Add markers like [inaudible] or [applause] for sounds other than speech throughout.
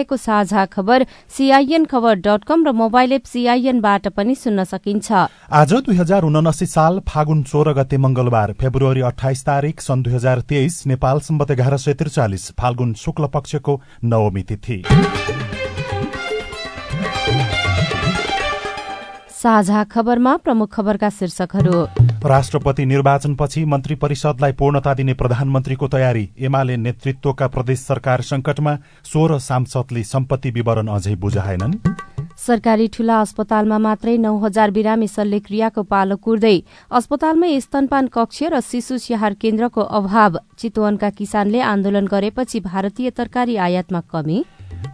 राखेको साझा खबर सीआईएन खबर डट कम र मोबाइल एप सीआईएनबाट पनि सुन्न सकिन्छ। आज दुई हजार उनासी साल फागुन सोह्र गते मंगलबार फेब्रुअरी अठाइस तारीक सन् दुई हजार तेइस नेपाल सम्बत एघार सय त्रिचालिस फाल्गुन शुक्ल पक्षको नवमी तिथि। साझा खबरमा प्रमुख खबरका शीर्षकहरू। राष्ट्रपति निर्वाचनपछि मन्त्री परिषदलाई पूर्णता दिने प्रधानमन्त्रीको तयारी। एमाले नेतृत्वका प्रदेश सरकार संकटमा सोह्र सांसदले सम्पत्ति विवरण अझै बुझाएनन्। सरकारी ठूला अस्पतालमा मात्रै नौ हजार बिरामी शल्यक्रियाको पालो कुर्दै अस्पतालमै स्तनपान कक्ष र शिशु स्याहार केन्द्रको अभाव। चितवनका किसानले आन्दोलन गरेपछि भारतीय तरकारी आयातमा कमी।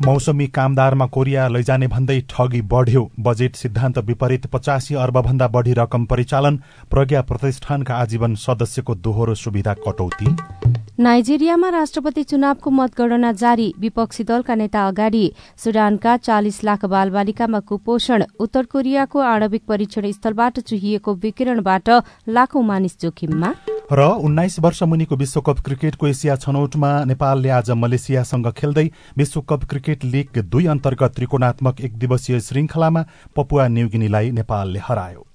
मौसमी कामदारमा कोरिया लैजाने भन्दै ठगी बढ़्यो। बजेट सिद्धान्त विपरीत पचासी अर्बभन्दा बढ़ी रकम परिचालन प्रज्ञा प्रतिष्ठानका आजीवन सदस्यको दोहोरो सुविधा कटौती। नाइजेरियामा राष्ट्रपति चुनावको मतगणना जारी। विपक्षी दलका नेता अगाडि सुडानका चालिस लाख बालबालिकामा कुपोषण। उत्तर कोरियाको आणविक परीक्षण स्थलबाट चुहिएको विकिरणबाट लाखौं मानिस जोखिममा। र उन्नाइस वर्ष मुनिको विश्वकप क्रिकेटको एसिया छनौटमा नेपालले आज मलेसियासँग खेल्दै विश्वकप क्रिकेट लीग दुई अन्तर्गत त्रिकोणात्मक एक दिवसीय श्रृंखलामा पपुवा न्युगिनीलाई नेपालले हरायो।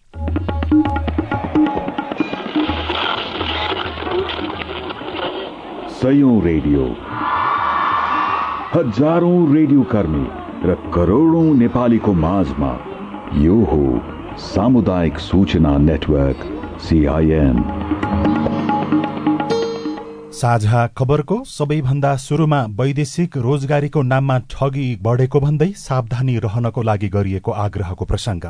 रेडियो। हजारौं रेडियो कर्मी र करोड़ौं नेपालीको माझमा यो हो सामुदायिक सूचना नेटवर्क साझा खबरको सबैभन्दा शुरूमा वैदेशिक रोजगारीको नाममा ठगी बढ़ेको भन्दै सावधानी रहनको लागि गरिएको आग्रहको प्रसंग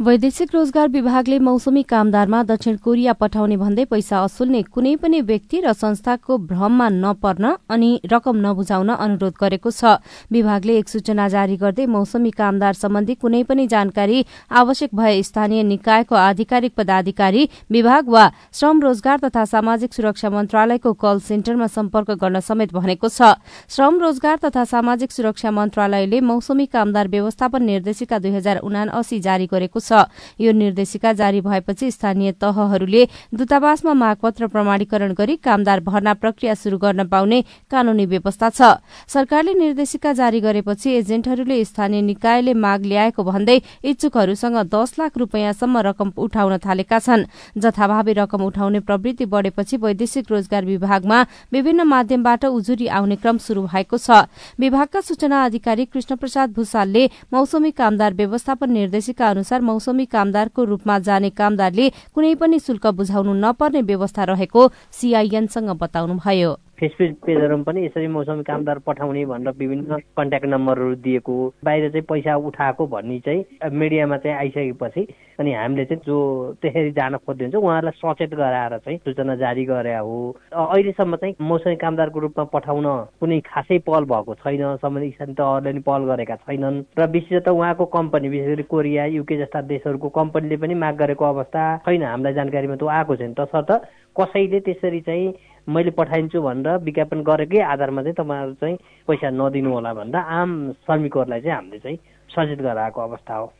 वैदेशिक रोजगार विभागले मौसमी कामदारमा दक्षिण कोरिया पठाउने भन्दै पैसा असुल्ने कुनै पनि व्यक्ति र संस्थाको भ्रममा नपर्न अनि रकम नबुझाउन अनुरोध गरेको छ। विभागले एक सूचना जारी गर्दै मौसमी कामदार सम्बन्धी कुनै पनि जानकारी आवश्यक भए स्थानीय निकायको आधिकारिक पदाधिकारी विभाग वा श्रम रोजगार तथा सामाजिक सुरक्षा मन्त्रालयको कल सेन्टरमा सम्पर्क गर्न समेत भनेको छ। श्रम रोजगार तथा सामाजिक सुरक्षा मन्त्रालयले मौसमी कामदार व्यवस्थापन निर्देशिका दुई हजार उनासी जारी गरेको छ। यो निर्देशिका जारी भएपछि स्थानीय तहहरूले दूतावासमा मागपत्र प्रमाणीकरण गरी कामदार भर्ना प्रक्रिया शुरू गर्न पाउने कानूनी व्यवस्था छ। सरकारले निर्देशिका जारी गरेपछि एजेन्टहरूले स्थानीय निकायले माग ल्याएको भन्दै इच्छुकहरूसँग दस लाख रूपियाँसम्म रकम उठाउन थालेका छन्। जथाभावी रकम उठाउने प्रवृत्ति बढ़ेपछि वैदेशिक रोजगार विभागमा विभिन्न माध्यमबाट उजुरी आउने क्रम शुरू भएको छ। विभागका सूचना अधिकारी कृष्ण प्रसाद भूषालले मौसमी कामदार व्यवस्थापन निर्देशिका अनुसार मौसमी कामदारको रूपमा जाने कामदारले कुनै पनि शुल्क बुझाउनु नपर्ने व्यवस्था रहेको सीआईएनसँग बताउनुभयो। फेसबुक पेजहरूमा पनि यसरी मौसमी कामदार पठाउने भनेर विभिन्न कन्ट्याक्ट नम्बरहरू दिएको बाहिर चाहिँ पैसा उठाएको भन्ने चाहिँ मिडियामा चाहिँ आइसकेपछि अनि हामीले चाहिँ जो त्यसरी जान खोजिदिन्छ उहाँहरूलाई सचेत गराएर चाहिँ सूचना जारी गरे हो। अहिलेसम्म चाहिँ मौसमी कामदारको रूपमा पठाउन कुनै खासै पहल भएको छैन सम्बन्धित स्थानीय तहहरूले पनि पहल गरेका छैनन्। र विशेष त उहाँको कम्पनी विशेष गरी कोरिया युके जस्ता देशहरूको कम्पनीले पनि माग गरेको अवस्था छैन। हामीलाई जानकारीमा त्यो आएको छैन। तसर्थ कसैले त्यसरी चाहिँ मैले पठाइदिन्छु भनेर विज्ञापन गरेकै आधारमा चाहिँ तपाईँहरू चाहिँ पैसा नदिनु होला भनेर आम श्रमिकहरूलाई चाहिँ हामीले चाहिँ सचेत गराएको अवस्था हो।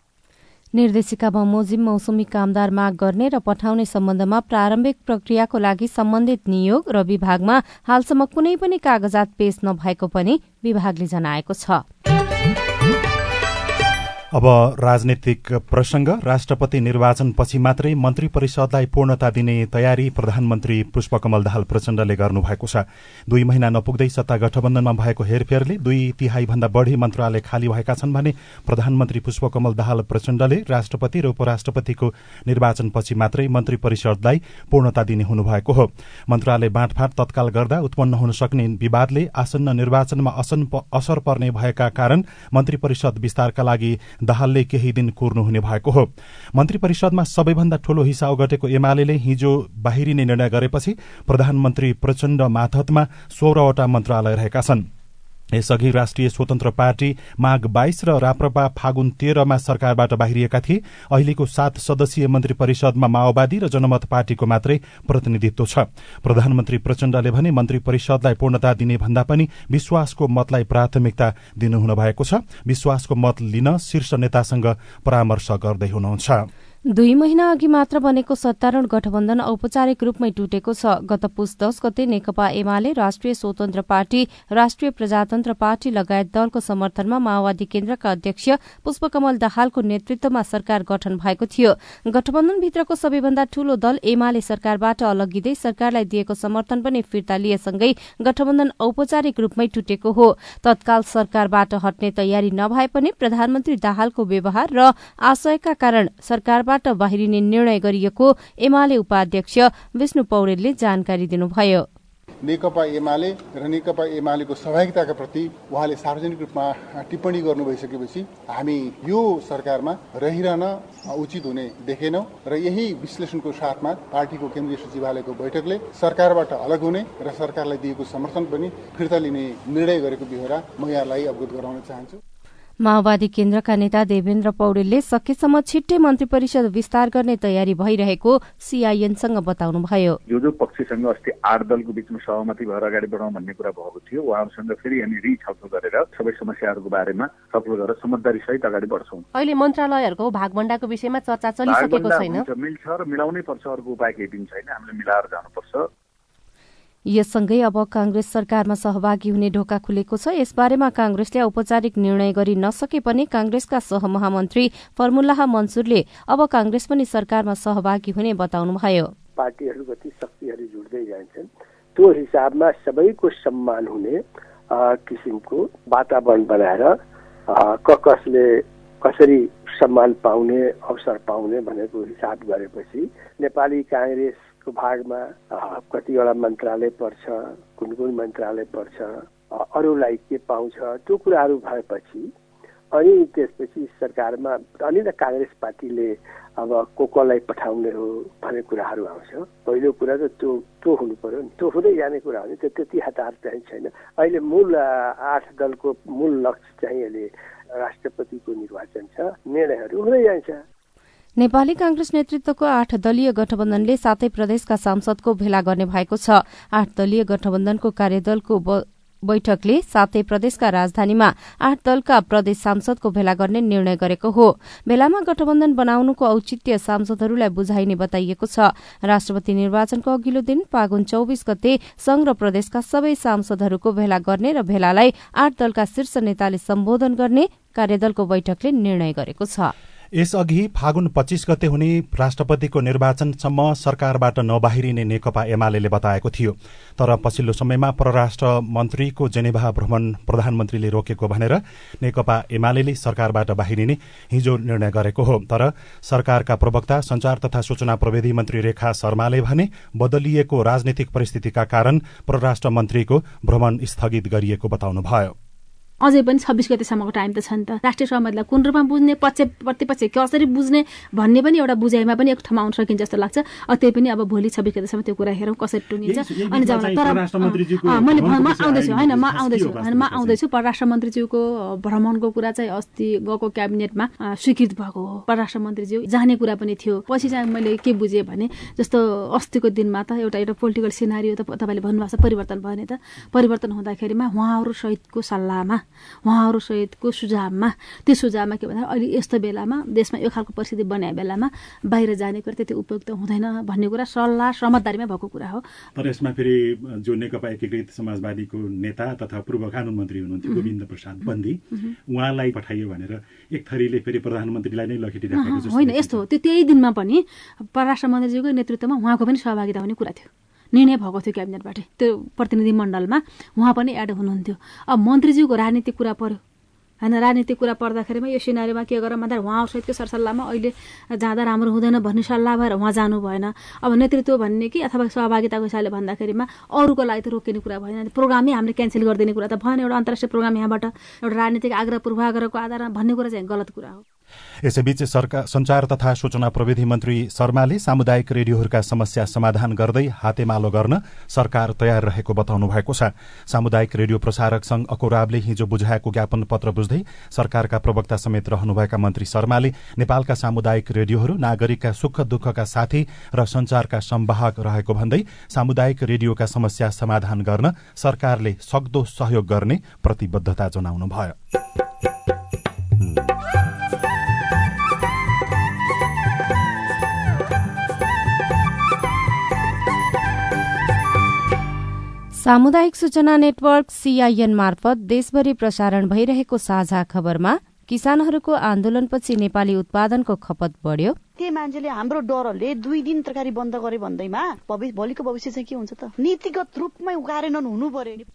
निर्देशिका बमोजिम मौसमी कामदार माग गर्ने र पठाउने सम्बन्धमा प्रारम्भिक प्रक्रियाको लागि सम्बन्धित नियोग र विभागमा हालसम्म कुनै पनि कागजात पेश नभएको पनि विभागले जनाएको छ। अब राजनीतिक प्रसंग राष्ट्रपति निर्वाचनपछि मात्रै मन्त्री परिषदलाई पूर्णता दिने तयारी प्रधानमन्त्री पुष्पकमल दाहाल प्रचण्डले गर्नुभएको छ। दुई महिना नपुग्दै सत्ता गठबन्धनमा भएको हेरफेरले दुई तिहाई भन्दा बढ़ी मन्त्रालय खाली भएका छन् भने प्रधानमन्त्री पुष्पकमल दाहाल प्रचण्डले राष्ट्रपति र उपराष्ट्रपतिको निर्वाचनपछि मात्रै मन्त्री परिषदलाई पूर्णता दिने हुनुभएको हो। मन्त्रालय बाँडफाँड तत्काल गर्दा उत्पन्न हुन सक्ने विवादले आसन्न निर्वाचनमा असर पर्ने भएका कारण मन्त्री परिषद विस्तारका लागि दाहालले केही दिन कुर्नुहुने भएको हो। मन्त्री परिषदमा सबैभन्दा ठूलो हिस्सा ओगटेको एमाले हिजो बाहिरिने निर्णय गरेपछि प्रधानमन्त्री प्रचण्ड माथतमा सोह्रवटा मन्त्रालय रहेका छन्। यसअघि राष्ट्रिय स्वतन्त्र पार्टी माघ बाइस र राप्रपा फागुन तेह्रमा सरकारबाट बाहिरिएका थिए। अहिलेको सात सदस्यीय मन्त्री परिषदमा माओवादी र जनमत पार्टीको मात्रै प्रतिनिधित्व छ। प्रधानमन्त्री प्रचण्डले भने मन्त्री परिषदलाई पूर्णता दिने भन्दा पनि विश्वासको मतलाई प्राथमिकता दिनुहुन भएको छ। विश्वासको मत लिन शीर्ष नेतासँग परामर्श गर्दै हुनुहुन्छ। दुई महिना अघि मात्र बनेको सत्तारूढ़ गठबन्धन औपचारिक रूपमै टुटेको छ। गत पुस दश गते नेकपा एमाले राष्ट्रिय स्वतन्त्र पार्टी राष्ट्रिय प्रजातन्त्र पार्टी लगायत दलको समर्थनमा माओवादी केन्द्रका अध्यक्ष पुष्पकमल दाहालको नेतृत्वमा सरकार गठन भएको थियो। गठबन्धनभित्रको सबैभन्दा ठूलो दल एमाले सरकारबाट अलगिँदै सरकारलाई दिएको समर्थन पनि फिर्ता लिएसँगै गठबन्धन औपचारिक रूपमै टुटेको हो। तत्काल सरकारबाट हट्ने तयारी नभए पनि प्रधानमन्त्री दाहालको व्यवहार र आशयका कारण सरकारबाट सरकारबाट बाहिरिने निर्णय गरिएको एमाले उपाध्यक्ष विष्णु पौडेलले जानकारी दिनुभयो। नेकपा एमाले र नेकपा एमालेको सहभागिताका प्रति उहाँले सार्वजनिक रूपमा टिप्पणी गर्नु भइसकेपछि हामी यो सरकारमा रहिरहन उचित हुने देखेनौँ र यही विश्लेषणको साथमा पार्टीको केन्द्रीय सचिवालयको बैठकले सरकारबाट अलग हुने र सरकारलाई दिएको समर्थन पनि फिर्ता लिने निर्णय गरेको बेहोरा म यहाँलाई अवगत गराउन चाहन्छु। माओवादी केन्द्रका नेता देवेन्द्र पौडेलले सकेसम्म छिट्टै मन्त्री परिषद विस्तार गर्ने तयारी भइरहेको सीआईएनसँग बताउनुभयो। जो जो पक्षसँग अस्ति आठ दलको बिचमा सहमति भएर अगाडि बढाउँ भन्ने कुरा भएको थियो उहाँहरूसँग फेरि हामी रिछलफल गरेर सबै समस्याहरूको बारेमा छलफल गरेर समझदारी सहित अगाडि बढ्छौँ। अहिले मन्त्रालयहरूको भागभण्डाको विषयमा चर्चा चलिसकेको छैन। मिल्छ र मिलाउनै पर्छ अर्को उपाय केही पनि छैन। हामीले मिलाएर जानुपर्छ। यससँगै अब कांग्रेस सरकारमा सहभागी हुने ढोका खुलेको छ। यसबारेमा कांग्रेसले औपचारिक निर्णय गरी नसके पनि कांग्रेसका सहमहामन्त्री फर्मुल्लाह मन्सुरले अब कांग्रेस पनि सरकारमा सहभागी हुने बताउनुभयो। पार्टीहरू कति शक्तिहरू जुट्दै जान्छन् त्यो हिसाबमा सबैको सम्मान हुने किसिमको वातावरण बनाएर कसले कसरी सम्मान पाउने अवसर पाउने भनेको हिसाब गरेपछि नेपाली काङ्ग्रेस को भागमा कतिवटा मन्त्रालय पर्छ कुन कुन मन्त्रालय पर्छ अरूलाई के पाउँछ त्यो कुराहरू भएपछि अनि त्यसपछि सरकारमा अनि त काङ्ग्रेस पार्टीले अब को कसलाई पठाउने हो भन्ने कुराहरू आउँछ। पहिलो कुरा त त्यो त्यो हुनु पर्यो नि त्यो हुँदै जाने कुरा हो नि त्यो त्यति हतार चाहिँ छैन। अहिले मूल आठ दलको मूल लक्ष्य चाहिँ अहिले राष्ट्रपतिको निर्वाचन छ निर्णयहरू हुँदै जान्छ। नेपाली कांग्रेस नेतृत्वको आठ दलीय गठबन्धनले सातै प्रदेशका सांसदको भेला गर्ने भएको छ। आठ दलीय गठबन्धनको कार्यदलको बैठकले सातै प्रदेशका राजधानीमा आठ दलका प्रदेश सांसदको भेला गर्ने निर्णय गरेको हो। भेलामा गठबन्धन बनाउनुको औचित्य सांसदहरूलाई बुझाइने बताइएको छ। राष्ट्रपति निर्वाचनको अघिल्लो दिन फागुन चौविस गते संघ र प्रदेशका सबै सांसदहरूको भेला गर्ने र भेलालाई आठ दलका शीर्ष नेताले सम्बोधन गर्ने कार्यदलको बैठकले निर्णय गरेको छ। यसअघि फागुन पच्चीस गते हुने राष्ट्रपतिको निर्वाचनसम्म सरकारबाट नबाहिरिने नेकपा एमाले बताएको थियो। तर पछिल्लो समयमा परराष्ट्र मन्त्रीको जेनेभा भ्रमण प्रधानमन्त्रीले रोकेको भनेर नेकपा एमाले सरकारबाट बाहिरिने हिजो निर्णय गरेको हो। तर सरकारका प्रवक्ता संचार तथा सूचना प्रविधि मन्त्री रेखा शर्माले भने बदलिएको राजनीतिक परिस्थितिका कारण परराष्ट्र मन्त्रीको भ्रमण स्थगित गरिएको बताउनुभयो। अझै पनि छब्बिस गतेसम्मको टाइम त छ नि त। राष्ट्रिय सहमतिलाई कुन रूपमा बुझ्ने पक्ष प्रतिपक्ष कसरी बुझ्ने भन्ने पनि एउटा बुझाइमा पनि एक ठाउँमा आउन सकिन्छ जस्तो लाग्छ। त्यही पनि अब भोलि छब्बिस गतेसम्म त्यो कुरा हेरौँ कसरी टुनिन्छ अनि जब तर मैले म आउँदैछु होइन म आउँदैछु होइन म आउँदैछु। परराष्ट्र मन्त्रीज्यूको भ्रमणको कुरा चाहिँ अस्ति गएको क्याबिनेटमा स्वीकृत भएको हो। परराष्ट्र मन्त्रीज्यू जाने कुरा पनि थियो। पछि चाहिँ मैले के बुझेँ भने जस्तो अस्तिको दिनमा त एउटा एउटा पोलिटिकल सिनारी त तपाईँले भन्नुभएको छ परिवर्तन भयो भने त। परिवर्तन हुँदाखेरिमा उहाँहरू सहितको सल्लाहमा उहाँहरू सहितको सुझावमा त्यो सुझावमा के भन्दा अहिले यस्तो बेलामा देशमा यो खालको परिस्थिति बनाए बेलामा बाहिर जाने कुरा त्यति उपयुक्त हुँदैन भन्ने कुरा सल्लाह समझदारीमा भएको कुरा हो। तर यसमा फेरि जो नेकपा एकीकृत समाजवादीको नेता तथा पूर्व कानुन मन्त्री हुनुहुन्थ्यो गोविन्द प्रसाद बन्दी उहाँलाई पठाइयो भनेर एक थरीले फेरि प्रधानमन्त्रीलाई नै लखेटिराखेको होइन यस्तो हो। त्यो त्यही दिनमा पनि परराष्ट्र मन्त्रीजीको नेतृत्वमा उहाँको पनि सहभागिता हुने कुरा थियो। निर्णय भएको थियो क्याबिनेटबाट। त्यो प्रतिनिधि मण्डलमा उहाँ पनि एड हुनुहुन्थ्यो। अब मन्त्रीज्यूको राजनीतिक कुरा पर्यो। होइन राजनीतिक कुरा पर्दाखेरिमा यो सिनारीमा के गरौँ भन्दा उहाँहरूसहितको सरसल्लाहमा अहिले जाँदा राम्रो हुँदैन भन्ने सल्लाह भएर उहाँ जानु भएन। अब नेतृत्व भन्ने कि अथवा सहभागिताको हिसाबले भन्दाखेरिमा अरूको लागि त रोकिने कुरा भएन। प्रोग्रामै हामीले क्यान्सल गरिदिने कुरा त भएन। एउटा अन्तर्राष्ट्रिय प्रोग्राम यहाँबाट एउटा राजनीतिक आग्रह पूर्वाग्रहको आधारमा भन्ने कुरा चाहिँ गलत कुरा हो। यसैबीच सरकार संचार तथा सूचना प्रविधि मन्त्री शर्माले सामुदायिक रेडियोहरूका समस्या समाधान गर्दै हातेमालो गर्न सरकार तयार रहेको बताउनु भएको छ। सामुदायिक रेडियो प्रसारक संघ अकोराबले हिजो बुझाएको ज्ञापन पत्र बुझ्दै सरकारका प्रवक्ता समेत रहनुभएका मन्त्री शर्माले नेपालका सामुदायिक रेडियोहरू नागरिकका सुख दुःखका साथी र संचारका सम्वाहक रहेको भन्दै सामुदायिक रेडियोका समस्या समाधान गर्न सरकारले सक्दो सहयोग गर्ने प्रतिबद्धता जनाउनुभयो। सामुदायिक सूचना नेटवर्क सीआईएन मार्फत देशभरि प्रसारण भइरहेको साझा खबरमा किसानहरूको आन्दोलनपछि नेपाली उत्पादनको खपत बढ्यो। त्यही मान्छेले हाम्रो डरले दुई दिन तरकारी बन्द गरे भन्दैमा भोलिको भविष्य चाहिँ के हुन्छ त? नीतिगत रूपमै हुनु पर्यो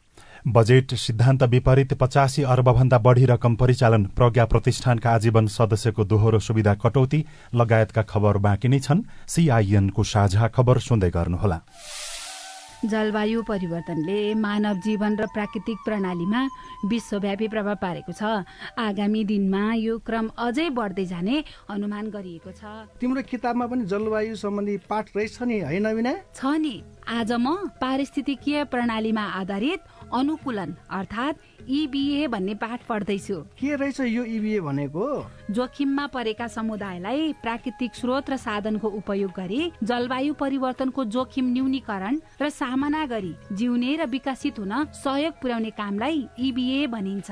बजेट सिद्धान्त विपरीत पचासी अर्बभन्दा बढ़ी रकम परिचालन प्रज्ञा प्रतिष्ठानका आजीवन सदस्यको दोहोरो सुविधा कटौती लगायतका खबर बाँकी नै छन्। सीआईएनको साझा खबर सुन्दै गर्नुहोला। जलवायु परिवर्तनले मानव जीवन र प्राकृतिक प्रणालीमा विश्वव्यापी प्रभाव पारेको छ। आगामी दिनमा यो क्रम अझै बढ्दै जाने अनुमान गरिएको छ। तिम्रो किताबमा पनि जलवायु सम्बन्धी पाठ रहेछ नि होइन छ नि। आज म पारिस्थितिकीय प्रणालीमा आधारित अनुकूलन अर्थात् इबिए भन्ने पाठ पढ्दैछु। के रहेछ यो इबिए भनेको? जोखिममा परेका समुदायलाई प्राकृतिक स्रोत र साधनको उपयोग गरी जलवायु परिवर्तनको जोखिम न्यूनीकरण र सामना गरी जिउने र विकसित हुन सहयोग पुर्याउने कामलाई इबिए भनिन्छ।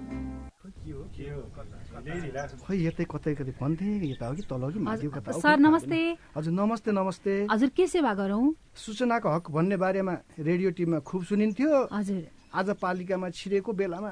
खै यतै कतै कतै भन्थे यता हो कि तल कि माथि कता सर नमस्ते हजुर नमस्ते नमस्ते। हजुर के सेवा गरौँ? सूचनाको हक भन्ने बारेमा रेडियो टिममा खुब सुनिन्थ्यो। हजुर। आज पालिकामा छिरेको बेलामा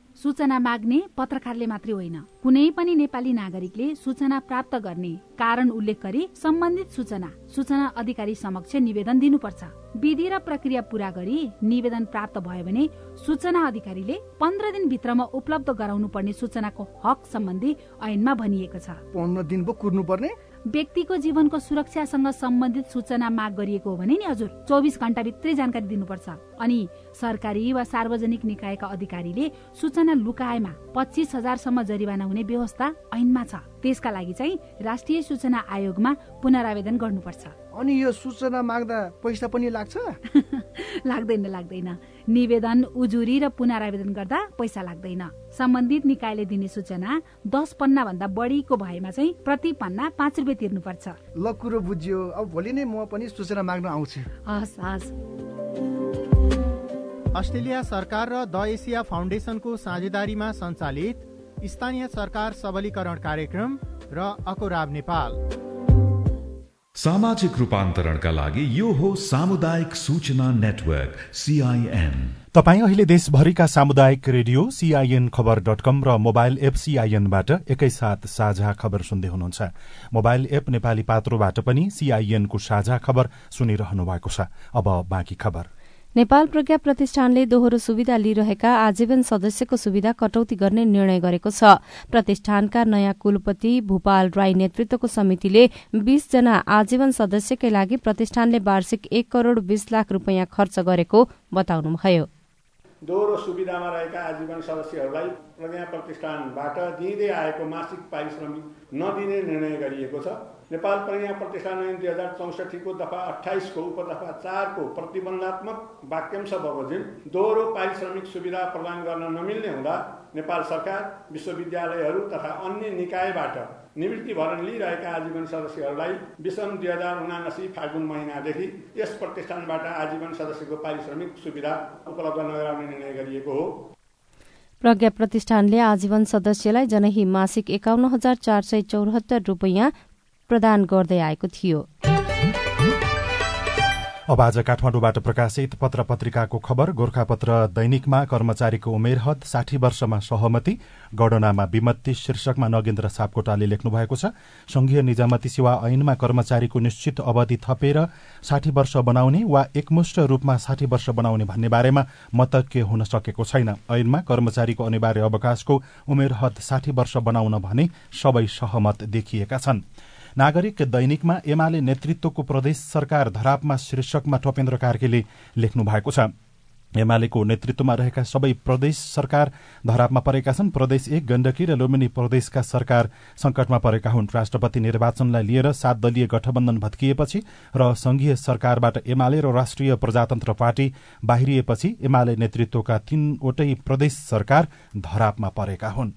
सूचना माग्ने पत्रकारले मात्रै होइन। कुनै पनि नेपाली नागरिकले सूचना प्राप्त गर्ने कारण उल्लेख गरी सम्बन्धित सूचना सूचना अधिकारी समक्ष निवेदन दिनुपर्छ। विधि र प्रक्रिया पूरा गरी निवेदन प्राप्त भयो भने सूचना अधिकारीले पन्ध्र दिन भित्रमा उपलब्ध गराउनु पर्ने सूचनाको हक सम्बन्धी ऐनमा भनिएको छ। पन्ध्र दिन पो कुर्नु पर्ने व्यक्तिको जीवनको सुरक्षासँग सम्बन्धित सूचना माग गरिएको हो भने नि हजुर चौबिस भित्रै जानकारी दिनुपर्छ। अनि सरकारी वा सार्वजनिक निकायका अधिकारीले सूचना लुकाएमा पच्चिस हजारसम्म जरिवाना हुने व्यवस्था ऐनमा छ। त्यसका लागि चाहिँ राष्ट्रिय सूचना आयोगमा पुनरावेदन गर्नुपर्छ। अनि यो सूचना माग्दा पैसा पनि लाग्छ? [laughs] लाग्दैन लाग्दैन। निवेदन उजुरी र पुनरावेदन गर्दा पैसा लाग्दैन। सम्बन्धित निकायले दिने सूचना दस पन्ना भन्दा बढीको भएमा चाहिँ प्रति पन्ना पाँच रुपियाँ तिर्नुपर्छ। ल कुरो बुझ्यो। अब भोलि नै म पनि सूचना माग्न आउँछु। हस् हस्। अस्ट्रेलिया सरकार र द एसिया फाउन्डेसनको साझेदारीमा सञ्चालित स्थानीय सरकार सबलीकरण कार्यक्रम र अकोराब नेपाल। सामाजिक रूपान्तरणका लागि यो हो सामुदायिक सूचना नेटवर्क सीआईएन तपाईँ अहिले देशभरिका सामुदायिक radio CIN Khabar dot com र मोबाइल एप सीआईएनबाट एकैसाथ साझा खबर सुन्दै हुनुहुन्छ। मोबाइल एप नेपाली पात्रोबाट पनि सीआईएनको साझा खबर सुनिरहनु भएको छ। अब बाँकी खबर। नेपाल प्रज्ञा प्रतिष्ठानले दोहोरो सुविधा लिइरहेका आजीवन सदस्यको सुविधा कटौती गर्ने निर्णय गरेको छ। प्रतिष्ठानका नयाँ कुलपति भूपाल राई नेतृत्वको समितिले बीसजना आजीवन सदस्यकै लागि प्रतिष्ठानले वार्षिक एक करोड़ बीस लाख रूपियाँ खर्च गरेको बताउनुभयो। दोहोरो सुविधामा रहेका आजीवन सदस्यहरूलाई प्रज्ञा प्रतिष्ठानबाट दिँदै आएको मासिक पारिश्रमिक नदिने निर्णय गरिएको छ। नेपाल प्रज्ञा प्रतिष्ठान ऐन दुई हजार चौसठीको दफा अठाइसको उपदफा चारको प्रतिबन्धात्मक वाक्यांश बमोजिम। दोहोरो पारिश्रमिक सुविधा प्रदान गर्न नमिल्ने हुँदा नेपाल सरकार विश्वविद्यालयहरू तथा अन्य निकायबाट निवृत्ति भरण लिइरहेका आजीवन सदस्यहरूलाई विषम दुई हजार उनासी फागुन महिनादेखि यस प्रतिष्ठानबाट आजीवन सदस्यको पारिश्रमिक सुविधा उपलब्ध नगराउने निर्णय गरिएको हो। प्रज्ञा प्रतिष्ठानले आजीवन सदस्यलाई जनही मासिक एकाउन्न हजार चार सय चौरात्तर रूपियाँ प्रदान गर्दै आएको थियो। अब आज काठमाडौँबाट प्रकाशित पत्र पत्रिकाको खबर गोर्खापत्र दैनिकमा कर्मचारीको उमेर हद साठी वर्षमा सहमति गणनामा विमत्ती शीर्षकमा नगेन्द्र सापकोटाले लेख्नु भएको छ। संघीय निजामती सेवा ऐनमा कर्मचारीको निश्चित अवधि थपेर साठी वर्ष बनाउने वा एकमुष्ट रूपमा साठी वर्ष बनाउने भन्ने बारेमा मतज्ञ हुन सकेको छैन। ऐनमा कर्मचारीको अनिवार्य अवकाशको उमेर हद साठी वर्ष बनाउन भने सबै सहमत देखिएका छन्। नागरिक दैनिकमा एमाले नेतृत्वको प्रदेश सरकार धरापमा शीर्षकमा टपेन्द्र कार्कीले लेख्नु भएको छ। एमालेको नेतृत्वमा रहेका सबै प्रदेश सरकार धरापमा परेका छन्। प्रदेश एक गण्डकी र लुम्बिनी प्रदेशका सरकार संकटमा परेका हुन्। राष्ट्रपति निर्वाचनलाई लिएर सात दलीय गठबन्धन भत्किएपछि र संघीय सरकारबाट एमाले र राष्ट्रिय प्रजातन्त्र पार्टी बाहिरिएपछि एमाले नेतृत्वका तीनवटै प्रदेश सरकार धरापमा परेका हुन्।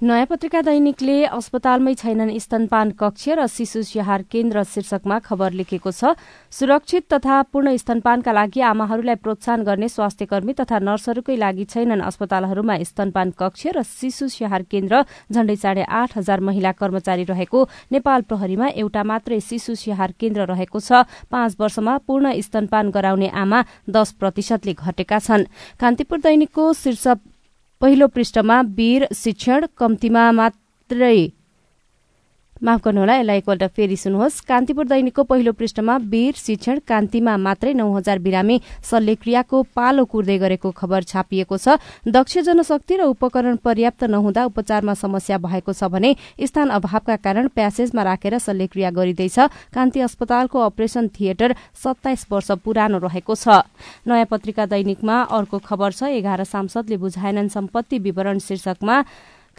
नयाँ पत्रिका दैनिकले अस्पतालमै छैनन् स्तनपान कक्ष र शिशु स्याहार केन्द्र शीर्षकमा खबर लेखेको छ सुरक्षित तथा पूर्ण स्तनपानका लागि आमाहरूलाई प्रोत्साहन गर्ने स्वास्थ्य कर्मी तथा नर्सहरूकै लागि छैनन् अस्पतालहरूमा स्तनपान कक्ष र शिशु स्याहार केन्द्र झण्डै साढे आठ हजार महिला कर्मचारी रहेको नेपाल प्रहरीमा एउटा मात्रै शिशु स्याहार केन्द्र रहेको छ। पाँच वर्षमा पूर्ण स्तनपान गराउने आमा दश प्रतिशतले घटेका छन्। कान्तिपुर दैनिकको शीर्षक पहिलो पृष्ठमा वीर शिक्षण कम्तीमा मात्रै माफ गर्नुहोला यसलाई एकपल्ट फेरि सुन्नुहोस्। कान्तिपुर दैनिकको पहिलो पृष्ठमा वीर शिक्षण कान्तिमा मात्रै नौ हजार बिरामी शल्यक्रियाको पालो कुर्दै गरेको खबर छापिएको छ। दक्ष जनशक्ति र उपकरण पर्याप्त नहुँदा उपचारमा समस्या भएको छ भने स्थान अभावका कारण प्यासेजमा राखेर शल्यक्रिया गरिँदैछ। कान्ति अस्पतालको अपरेशन थिएटर सत्ताइस वर्ष पुरानो रहेको छ। नयाँ पत्रिका दैनिकमा अर्को खबर छ। एघार सांसदले बुझाएनन् सम्पत्ति विवरण शीर्षकमा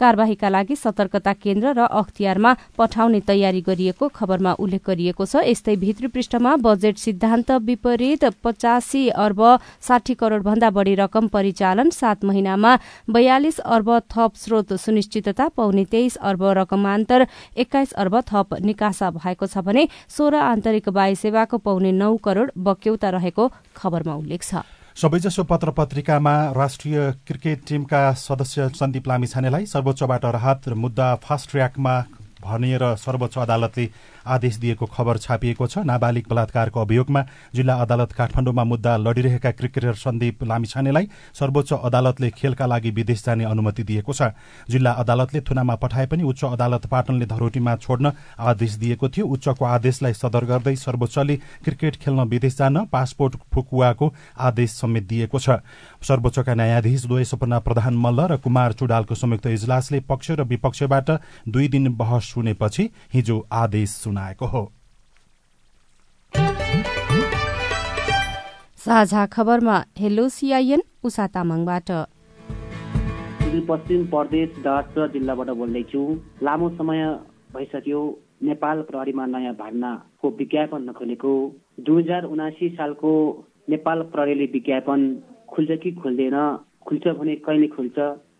कार्यवाहीका लागि सतर्कता केन्द्र र अख्तियारमा पठाउने तयारी गरिएको खबरमा उल्लेख गरिएको छ। यस्तै भित्री पृष्ठमा बजेट सिद्धान्त विपरीत पचासी अर्ब साठी करोड़ भन्दा बढ़ी रकम परिचालन सात महिनामा बयालिस अर्ब थप स्रोत सुनिश्चितता पौने तेइस अर्ब रकमान्तर एक्काइस अर्ब थप निकासा भएको छ भने सोह्र आन्तरिक वायु सेवाको पौने नौ करोड़ बक्यौता रहेको खबरमा उल्लेख छ। सबैजसो पत्र पत्रिकामा राष्ट्रिय क्रिकेट टीमका सदस्य सन्दीप लामिछानेलाई सर्वोच्चबाट राहत मुद्दा फास्ट ट्र्याकमा भनेर सर्वोच्च अदालतले आदेश दिएको खबर छापिएको छ। नाबालिग बलात्कारको अभियोगमा जिल्ला अदालत काठमाडौँमा मुद्दा लडिरहेका क्रिकेटर सन्दीप लामिछानेलाई सर्वोच्च अदालतले खेलका लागि विदेश जाने अनुमति दिएको छ। जिल्ला अदालतले थुनामा पठाए पनि उच्च अदालत पाटनले धरोटीमा छोड्न आदेश दिएको थियो। उच्चको आदेशलाई सदर गर्दै सर्वोच्चले क्रिकेट खेल्न विदेश जान पासपोर्ट फुकुवाको आदेश समेत दिएको छ। सर्वोच्चका न्यायाधीश द्वय सपना प्रधान मल्ल र कुमार चुडालको संयुक्त इजलासले पक्ष र विपक्षबाट दुई दिन बहस सुनेपछि हिजो आदेश सुनाएको हो। साझा खबरमा हेलो सिआइएन उषा तामाङबाट। पश्चिम प्रदेश डाँड जिल्लाबाट बोल्दैछु। लामो समय भइसक्यो नेपाल प्रहरीमा नयाँ भागनाको विज्ञापन नखोलेको। दुई हजार उनासी सालको नेपाल प्रहरीले विज्ञापन खुल्छ कि खुल्दैन खुल्छ भने कहिले खुल्छ?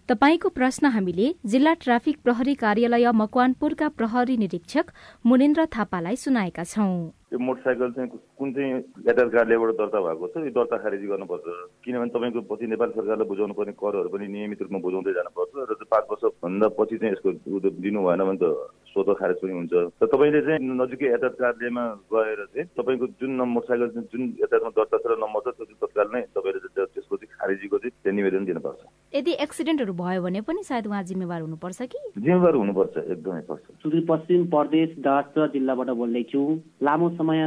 तपाईँको प्रश्न हामीले जिल्ला ट्राफिक प्रहरी कार्यालय मकवानपुरका प्रहरी निरीक्षक मुनेन्द्र थापालाई सुनाएका छौं। यो मोटरसाइकल चाहिँ कुन चाहिँ यातायात कार्यालयबाट दर्ता भएको छ यो दर्ता खारेजी गर्नुपर्छ। किनभने तपाईँको पछि नेपाल सरकारले बुझाउनु पर्ने करहरू पनि नियमित रूपमा बुझाउँदै जानुपर्छ र पाँच वर्षभन्दा पछि चाहिँ यसको दिनु भएन भने त स्वत खारेज पनि हुन्छ। र तपाईँले चाहिँ नजिकै यातायात कार्यालयमा गएर चाहिँ तपाईँको जुन मोटरसाइकल जुन यातायातमा दर्ता छ र नम्बर छ त्यो तत्काल नै तपाईँले त्यसको चाहिँ खारेजीको चाहिँ निवेदन दिनुपर्छ। यदि एक्सिडेन्टहरू भयो भने पनि सायद उहाँ जिम्मेवार हुनुपर्छ कि? जिम्मेवार हुनुपर्छ एकदमै पर्छ। सुदूरपश्चिम प्रदेश डाँड जिल्लाबाट बोल्दैछु। लामो समय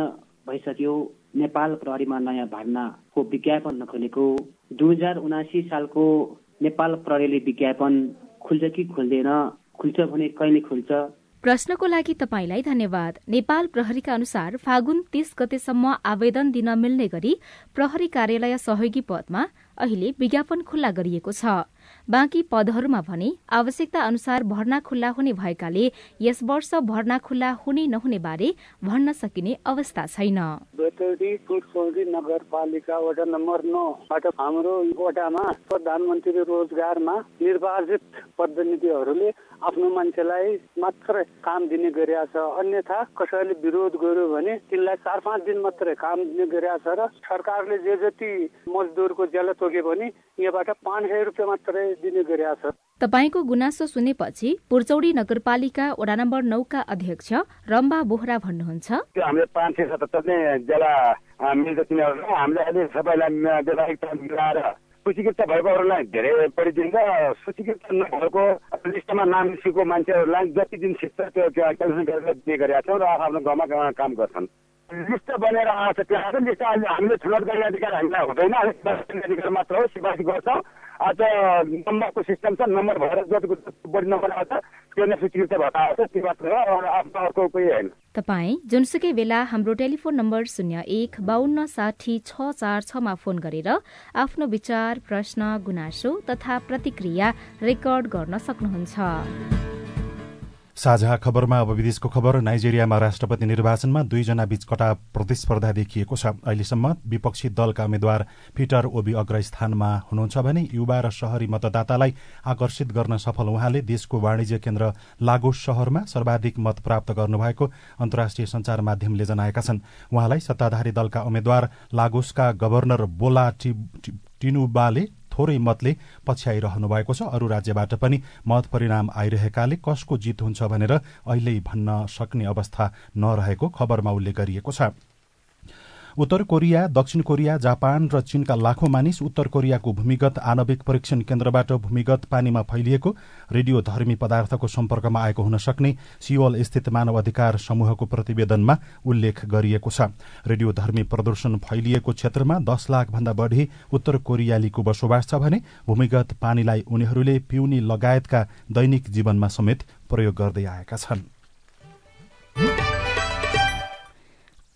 भइसक्यो नेपाल प्रहरीमा नयाँ भागनाको विज्ञापन नखोलेको। दुई हजार उनासी सालको नेपाल प्रहरीले विज्ञापन खुल्छ कि खुल्दैन खुल्छ भने कहिले खुल्छ? प्रश्नको लागि तपाईँलाई धन्यवाद। नेपाल प्रहरीका अनुसार फागुन तीस गतेसम्म आवेदन दिन मिल्ने गरी प्रहरी कार्यालय सहयोगी पदमा अहिले विज्ञापन खुल्ला गरिएको छ। बाँकी पदहरूमा भने आवश्यकता अनुसार भर्ना खुल्ला हुने भएकाले यस वर्ष भर्ना खुल्ला हुने नहुने बारे भन्न सकिने अवस्था छैन। गतौरी पुटपौडी नगरपालिका वडा नम्बर नौबाट हाम्रो वडामा प्रधानमन्त्री रोजगारमा निर्वाचित प्रतिनिधिहरूले आफ्नो मान्छेलाई मात्रै काम दिने गरिरहेको छ अन्यथा कसैले विरोध गर्यो भने तिनलाई चार पाँच दिन मात्रै काम दिने गरिरहेको छ र सरकारले जे जति मजदुरको ज्याला तोक्यो भने यहाँबाट पाँच सय रुपियाँ मात्रै दिने गरिरहेको तपाईँको गुनासो सुनेपछि पुर्चौडी नगरपालिका वडा नम्बर नौका अध्यक्ष रम्बा बोहरा भन्नुहुन्छ। हामीले पाँच सय सतहत्तर नै जेला मिल्छ तिनीहरूलाई। हामीले अहिले सूचीकृत भएकोहरूलाई धेरै बढी दिन्छ सूचीकृत नभएको लिस्टमा नाम निस्केको मान्छेहरूलाई जति दिन सिक्छ त्यो क्यालकुलेसन गरेर दिने गरेका छौँ र आफ्नो गाउँमा काम गर्छन्। लिस्ट बनेर आएको छ त्यहाँ लिस्ट अहिले हामीले छनौट गर्ने अधिकार हामीलाई हुँदैन। अधिकार मात्र हो सिफारिस गर्छौँ। आज नम्बरको सिस्टम छ नम्बर भएर जतिको बढी नम्बर आउँछ त्यो नै स्वीकृत भएर आउँछ त्यो मात्र हो आफ्नो अर्को कोही होइन तपाईँ जुनसुकै बेला हाम्रो टेलिफोन नम्बर शून्य एक बाहन्न साठी छ चार छमा फोन गरेर आफ्नो विचार प्रश्न गुनासो तथा प्रतिक्रिया रेकर्ड गर्न सक्नुहुन्छ। साझा खबरमा अब विदेशको खबर नाइजेरियामा राष्ट्रपति निर्वाचनमा दुईजना बीच कटा प्रतिस्पर्धा देखिएको छ। अहिलेसम्म विपक्षी दलका उम्मेद्वार पीटर ओबी अग्रस्थानमा हुनुहुन्छ भने युवा र शहरी मतदातालाई आकर्षित गर्न सफल उहाँले देशको वाणिज्य केन्द्र लागोस शहरमा सर्वाधिक मत प्राप्त गर्नुभएको अन्तर्राष्ट्रिय संचार माध्यमले जनाएका छन्। उहाँलाई सत्ताधारी दलका उम्मेद्वार लागोसका गवर्नर बोला टिनुबाले थोरै मतले पछ्याइरहनु भएको छ। अरू राज्यबाट पनि मत परिणाम आइरहेकाले कसको जित हुन्छ भनेर अहिले भन्न सक्ने अवस्था नरहेको खबरमा उल्लेख गरिएको छ। उत्तर कोरिया दक्षिण कोरिया जापान र चीनका लाखौं मानिस उत्तर कोरियाको भूमिगत आणविक परीक्षण केन्द्रबाट भूमिगत पानीमा फैलिएको रेडियो धर्मी पदार्थको सम्पर्कमा आएको हुन सक्ने सियोल स्थित मानव अधिकार समूहको प्रतिवेदनमा उल्लेख गरिएको छ। रेडियो धर्मी प्रदूषण फैलिएको क्षेत्रमा दस लाख भन्दा बढ़ी उत्तर कोरियालीको बसोबास छ भने भूमिगत पानीलाई उनीहरूले पिउनी लगायतका दैनिक जीवनमा समेत प्रयोग गर्दै आएका छन्।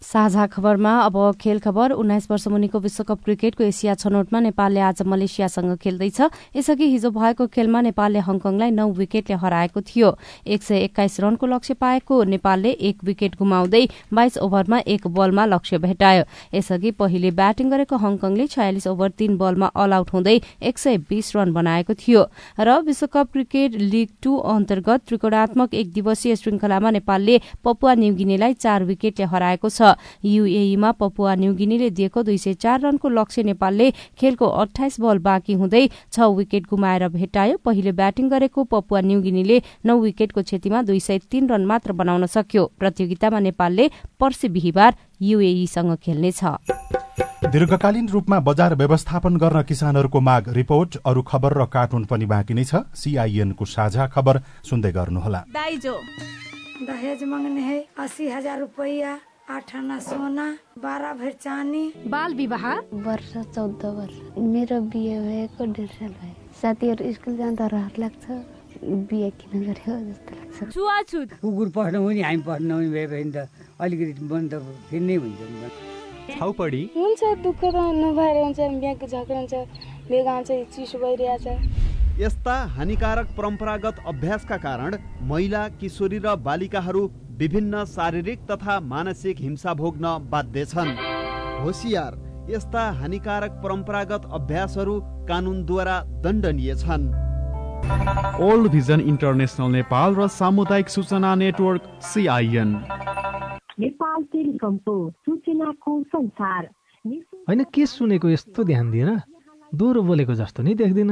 साझा खबरमा अब खेल खबर उन्नाइस वर्ष मुनिको विश्वकप क्रिकेटको एसिया छनौटमा नेपालले आज मलेसियासँग खेल्दैछ। यसअघि हिजो भएको खेलमा नेपालले हङकङलाई नौ विकेटले हराएको थियो। एक सय एक्काइस रनको लक्ष्य पाएको नेपालले एक विकेट गुमाउँदै बाइस ओभरमा एक बलमा लक्ष्य भेटायो। यसअघि पहिले ब्याटिङ गरेको हङकङले छयालिस ओभर तीन बलमा अल आउट हुँदै एक सय बीस रन बनाएको थियो। र विश्वकप क्रिकेट लीग टू अन्तर्गत त्रिकोणात्मक एक दिवसीय श्रृंखलामा नेपालले पपुवा न्युगिनीलाई चार विकेटले हराएको छ। युएईमा पपुवा न्युगिनीले दिएको दुई सय चार रनको लक्ष्य नेपालले खेलको अठाइस बल बाँकी हुँदै छ विकेट गुमाएर भेटायो पहिले ब्याटिङ गरेको पपुवा न्युगिनीले नौ विकेटको क्षतिमा दुई सय तीन रन मात्र बनाउन सक्यो। प्रतियोगितामा नेपालले पर्सि बिहिबार युएईसँग खेल्नेछ। दीर्घकालीन रूपमा बजार व्यवस्थापन गर्न किसानहरूको माग रिपोर्ट अरू खबर र कार्टुन पनि बाँकी नै छ। सीआईएनको साझा खबर सुन्दै गर्नुहोला। दहेज मांगने है अस्सी हजार रुपया। आठ आना सोना बाह्र भर चानी बाल विवाह? वर्ष चौध वर्ष। मेरो बिहे भएको डेढ साल भयो। साथीहरू स्कुल जाँदा रहर लाग्छ बिहे किन गर्यो जस्तो लाग्छ छुवाछुत कुकुर पढ्नु पनि हामी पढ्नु पनि भए भने त अलिकति बन्द फेरि नै हुन्छ छाउपडी हुन्छ दुःख त नभएर हुन्छ बिहाको झगडा हुन्छ बेगा हुन्छ चिसो भइरहेछ यस्ता हानिकारक परम्परागत अभ्यासका कारण महिला किशोरी र बालिकाहरू विभिन्न शारीरिक तथा मानसिक हिंसा भोग्न बाध्य छन् होसियार यस्ता हानिकारक परम्परागत अभ्यासहरू कानुनद्वारा दण्डनीय छन्। ओल्ड भिजन इन्टरनेसनल नेपाल र सामुदायिक सूचना नेटवर्क सिआइएन। नेपाल टेलिकमको सूचनाको संसार। होइन के सुनेको यस्तो ध्यान दिएर दोहोरो बोलेको जस्तो नि देख्दिन।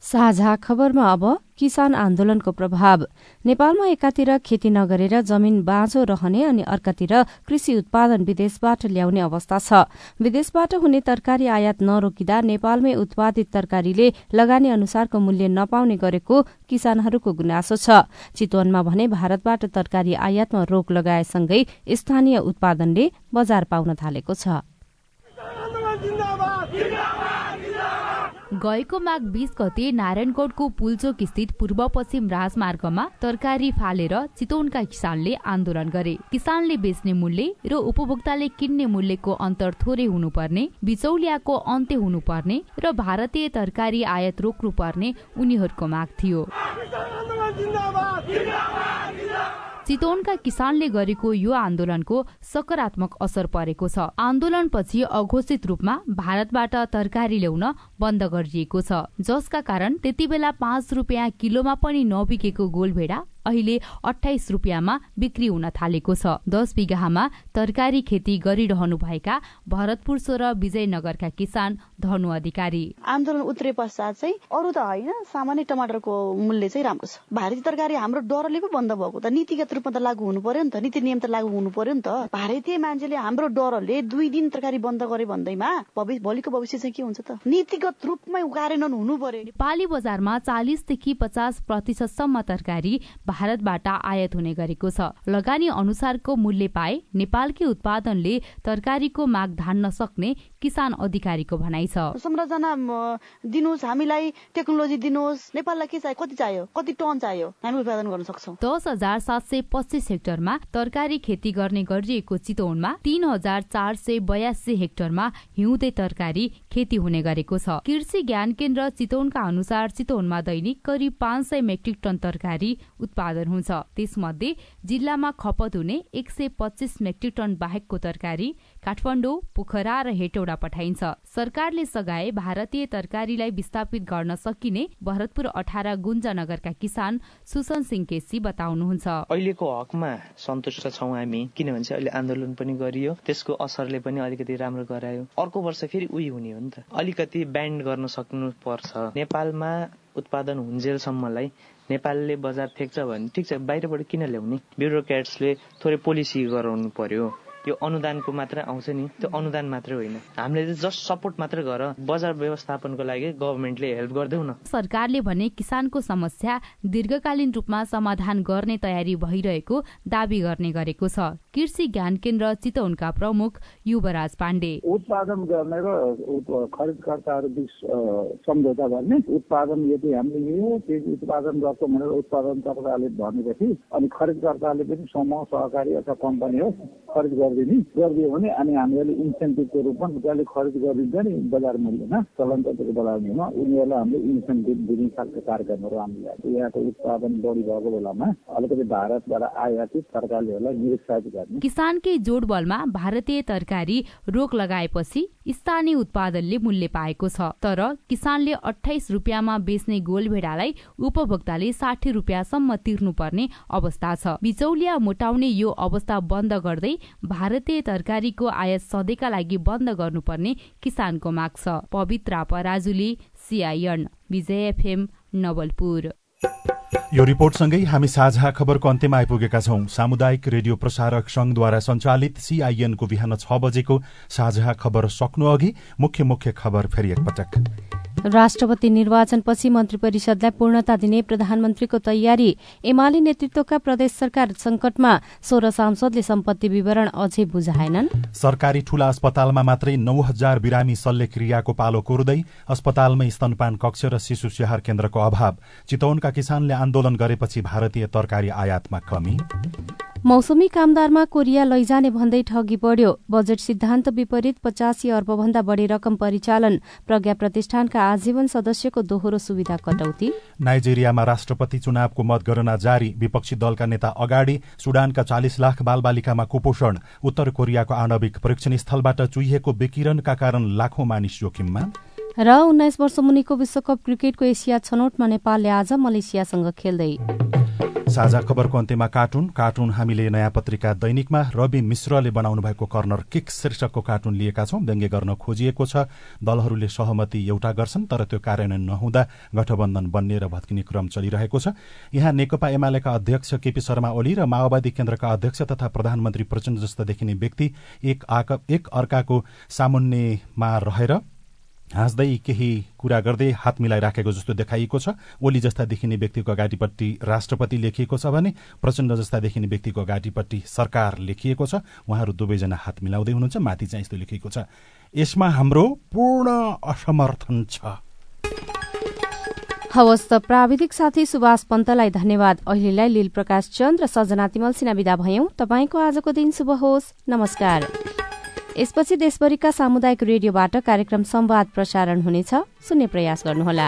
साझा खबरमा अब किसान आन्दोलनको प्रभाव। नेपालमा एकातिर खेती नगरेर जमीन बाँझो रहने अनि अर्कातिर कृषि उत्पादन विदेशबाट ल्याउने अवस्था छ। विदेशबाट हुने तरकारी आयात नरोकिँदा नेपालमै उत्पादित तरकारीले लगानी अनुसारको मूल्य नपाउने गरेको किसानहरूको गुनासो छ। चितवनमा भने भारतबाट तरकारी आयातमा रोक लगाएसँगै स्थानीय उत्पादनले बजार पाउन थालेको छ। गएको माघ बीस गते नारायणगढको पुलचोक स्थित पूर्व पश्चिम राजमार्गमा तरकारी फालेर चितवनका किसानले आन्दोलन गरे। किसानले बेच्ने मूल्य र उपभोक्ताले किन्ने मूल्यको अन्तर थोरै हुनुपर्ने बिचौलियाको अन्त्य हुनुपर्ने र भारतीय तरकारी आयात रोक्नुपर्ने उनीहरूको माग थियो। चितवनका किसानले गरेको यो आन्दोलनको सकारात्मक असर परेको छ। आन्दोलनपछि अघोषित रूपमा भारतबाट तरकारी ल्याउन बन्द गरिएको छ। जसका कारण त्यति बेला पाँच रुपियाँ किलोमा पनि नबिकेको गोलभेडा अहिले अठाइस रुपियाँमा बिक्री हुन थालेको छ। दस बिघामा तरकारी खेती गरिरहनुभएका भरतपुर सोह्र विजयनगरका किसान धनु अधिकारी। आन्दोलन उत्रे पश्चात चाहिँ अरू त होइन सामान्य टमाटरको मूल्य चाहिँ राम्रो छ। भारतीय तरकारी हाम्रो डरले पो बन्द भएको त। नीतिगत रूपमा त लागू हुनु पर्यो नि त। नीति नियम त लागू हुनु पर्यो नि त। भारतीय मान्छेले हाम्रो डरले दुई दिन तरकारी बन्द गरे भन्दैमा भोलिको भविष्य चाहिँ के हुन्छ त? नीतिगत रूपमै कार्यान्वयन हुनु पर्यो। नेपाली बजारमा चालिसदेखि पचास प्रतिशतसम्म तरकारी भारतबाट आयात हुने गरेको छ। लगानी अनुसारको मूल्य पाए नेपालकै उत्पादनले तरकारीको माग धान्न सक्ने किसान अधिकारीको भनाइ छ। संरचना दिनुहोस् हामीलाई टेक्नोलोजी दिनुहोस्। नेपाललाई के चाहियो कति चाहियो कति टन चाहियो हामी उत्पादन गर्न सक्छौँ। दस हजार सात सय पच्चिस हेक्टरमा तरकारी खेती गर्ने गरिएको चितवनमा तीन हजार चार सय बयासी हेक्टरमा हिउँदे तरकारी खेती हुने गरेको छ। कृषि ज्ञान केन्द्र चितवनका अनुसार चितवनमा दैनिक करिब पाँच सय मेट्रिक टन तरकारी उत्पादन हुन्छ। त्यसमध्ये जिल्लामा खपत हुने एक सय पच्चिस मेट्रिक टन बाहेकको तरकारी काठमाडौँ पोखरा र हेटौडा पठाइन्छ। सरकारले सघाए भारतीय तरकारीलाई विस्थापित गर्न सकिने भरतपुर अठार गुन्जनगरका किसान सुसन सिंह केसी बताउनुहुन्छ। अहिलेको हकमा सन्तुष्ट छौँ हामी किनभने अहिले आन्दोलन पनि गरियो त्यसको असरले पनि अलिकति राम्रो गरायो। अर्को वर्ष फेरि उही हुने हो नि त। अलिकति ब्यान्ड गर्न सक्नु पर्छ नेपालमा उत्पादन हुन्जेलसम्मलाई नेपालले बजार थेक्छ भने ठिक छ बाहिरबाट किन ल्याउने? ब्युरोक्रेट्सले थोरै पोलिसी गराउनु पर्यो। यो अनुदानको मात्र आउँछ नि त्यो अनुदान मात्रै होइन। हामीले चाहिँ जस्ट सपोर्ट मात्रै गर बजार व्यवस्थापनको लागि गभर्मेन्टले हेल्प गरिदेऊ न। सरकारले भने किसानको समस्या दीर्घकालीन रूपमा समाधान गर्ने तयारी भइरहेको दावी गर्ने गरेको छ। कृषि ज्ञान केन्द्र चितवनका प्रमुख युवराज पाण्डे। उत्पादन गर्ने र खरिदकर्ताहरू बिच सम्झौता गर्ने उत्पादन यदि हामीले यो उत्पादन गर्छौँ भनेर उत्पादन तपाईँहरूले भनेपछि अनि खरिदकर्ताले पनि समूह सहकारी अथवा कम्पनी होस् खरिद गरिदिने गरिदियो भने अनि हामीले इन्सेन्टिभको रूपमा उनीहरूले खरिद गरिदिन्छ नि बजार मूल्यमा चलन चल्तीको बजारमा उनीहरूलाई हामीले इन्सेन्टिभ दिने खालको कार्यक्रमहरू हामीले यहाँको उत्पादन बढी भएको बेलामा अलिकति भारतबाट आयातित तरकारीहरूलाई निरुत्साहित गर्ने। किसानकै जोडबलमा भारतीय तरकारी रोक लगाएपछि स्थानीय उत्पादनले मूल्य पाएको छ तर किसानले अठाइस रुपियाँमा बेच्ने गोलभेडालाई उपभोक्ताले साठी रुपियाँसम्म तिर्नुपर्ने अवस्था छ। बिचौलिया मोटाउने यो अवस्था बन्द गर्दै भारतीय तरकारीको आयात सधैँका लागि बन्द गर्नुपर्ने किसानको माग छ। Pavitra Parajuli CIN Vijay FM Nawalpur. यो रिपोर्टसँगै हामी साझा खबरको अन्त्यमा आइपुगेका छौं। सामुदायिक रेडियो प्रसारक संघद्वारा सञ्चालित सीआईएनको बिहान छ बजेको साझा खबर सक्नु अघि मुख्य मुख्य खबर फेरि एकपटक। राष्ट्रपति निर्वाचनपछि मन्त्री परिषदलाई पूर्णता दिने प्रधानमन्त्रीको तयारी एमाले नेतृत्वका प्रदेश सरकार संकटमा सोह्र सांसदले सम्पत्ति विवरण अझै बुझाएनन्। सरकारी ठूला अस्पतालमा मात्रै नौ हजार बिरामी शल्यक्रियाको पालो कोर्दै अस्पतालमै स्तनपान कक्ष र शिशु स्याहार केन्द्रको अभाव। चितवनका किसानले आन्दोलन गरेपछि भारतीय तरकारी आयातमा कमी? मौसमी कामदारमा कोरिया लैजाने भन्दै ठगी बढ्यो। बजेट सिद्धान्त विपरीत पचासी अर्बभन्दा बढ़ी रकम परिचालन प्रज्ञा प्रतिष्ठानका आजीवन सदस्यको दोहोरो सुविधा कटौती। नाइजेरियामा राष्ट्रपति चुनावको मतगणना जारी। विपक्षी दलका नेता अगाडि सुडानका चालिस लाख बालबालिकामा कुपोषण। उत्तर कोरियाको आणविक परीक्षण स्थलबाट चुहिएको विकिरणका कारण लाखौं मानिस जोखिममा। र उन्नाइस वर्ष मुनिको विश्वकप क्रिकेटको एसिया छनौटमा नेपालले आज मलेसियासँग खेल्दै। साझा खबरको अन्त्यमा कार्टुन। कार्टुन हामीले नयाँ पत्रिका दैनिकमा रवि मिश्रले बनाउनु भएको कर्नर किक शीर्षकको कार्टुन लिएका छौं। व्यङ्ग्य गर्न खोजिएको छ। दलहरूले सहमति एउटा गर्छन् तर त्यो कार्यान्वयन नहुँदा गठबन्धन बन्ने र भत्किने क्रम चलिरहेको छ। यहाँ नेकपा एमालेका अध्यक्ष केपी शर्मा ओली र माओवादी केन्द्रका अध्यक्ष तथा प्रधानमन्त्री प्रचण्ड जस्ता देखिने व्यक्ति एक अर्काको सामुन्नेमा रहेर हाँस्दै केही कुरा गर्दै हात मिलाइराखेको जस्तो देखाइएको छ। ओली जस्ता देखिने व्यक्तिको अगाडिपट्टि राष्ट्रपति लेखिएको छ भने प्रचण्ड जस्ता देखिने व्यक्तिको अगाडिपट्टि सरकार लेखिएको छ। उहाँहरू दुवैजना हात मिलाउँदै हुनुहुन्छ माथि चाहिँ यस्तो लेखिएको छ। यसमा हाम्रो पूर्ण असमर्थन छ। हवस् त प्राविधिक साथी सुभाष पन्तलाई धन्यवाद। अहिलेलाई लील प्रकाश चन्द र सजना तिमल सिना विदा भयौं। तपाईँको आजको दिन शुभ होस्। नमस्कार। यसपछि देशभरिका सामुदायिक रेडियोबाट कार्यक्रम संवाद प्रसारण हुनेछ। सुन्ने प्रयास गर्नुहोला।